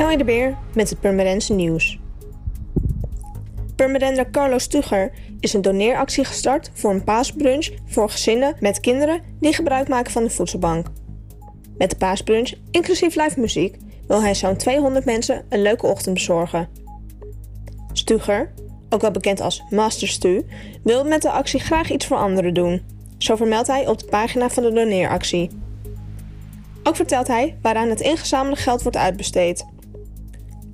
Ellie de Beer met het Purmerendse nieuws. Purmerender Carlos Stugger is een doneeractie gestart voor een paasbrunch voor gezinnen met kinderen die gebruik maken van de voedselbank. Met de paasbrunch, inclusief live muziek, wil hij zo'n 200 mensen een leuke ochtend bezorgen. Stugger, ook wel bekend als Master Stu, wil met de actie graag iets voor anderen doen. Zo vermeldt hij op de pagina van de doneeractie. Ook vertelt hij waaraan het ingezamelde geld wordt uitbesteed.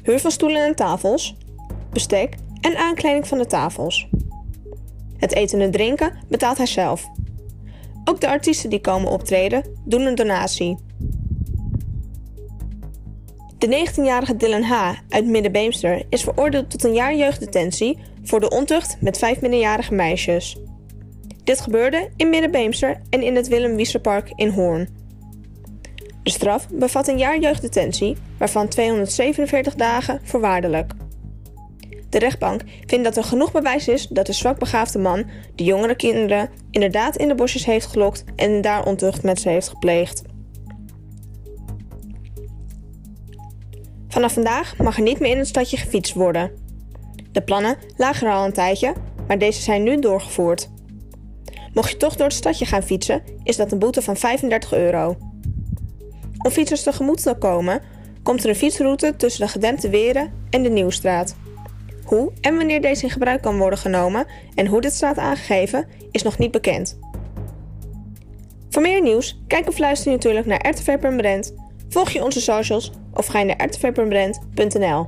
Huur van stoelen en tafels, bestek en aankleding van de tafels. Het eten en drinken betaalt hij zelf. Ook de artiesten die komen optreden doen een donatie. De 19-jarige Dylan H. uit Middenbeemster is veroordeeld tot een jaar jeugddetentie voor de ontucht met vijf minderjarige meisjes. Dit gebeurde in Middenbeemster en in het Willem Wieserpark in Hoorn. De straf bevat een jaar jeugddetentie, waarvan 247 dagen voorwaardelijk. De rechtbank vindt dat er genoeg bewijs is dat de zwakbegaafde man de jongere kinderen inderdaad in de bosjes heeft gelokt en daar ontucht met ze heeft gepleegd. Vanaf vandaag mag er niet meer in het stadje gefietst worden. De plannen lagen er al een tijdje, maar deze zijn nu doorgevoerd. Mocht je toch door het stadje gaan fietsen, is dat een boete van 35 euro. Om fietsers tegemoet te komen, komt er een fietsroute tussen de gedempte Weren en de Nieuwstraat. Hoe en wanneer deze in gebruik kan worden genomen en hoe dit staat aangegeven, is nog niet bekend. Voor meer nieuws, kijk of luister natuurlijk naar RTV Permanent, volg je onze socials of ga je naar rtvpermanent.nl.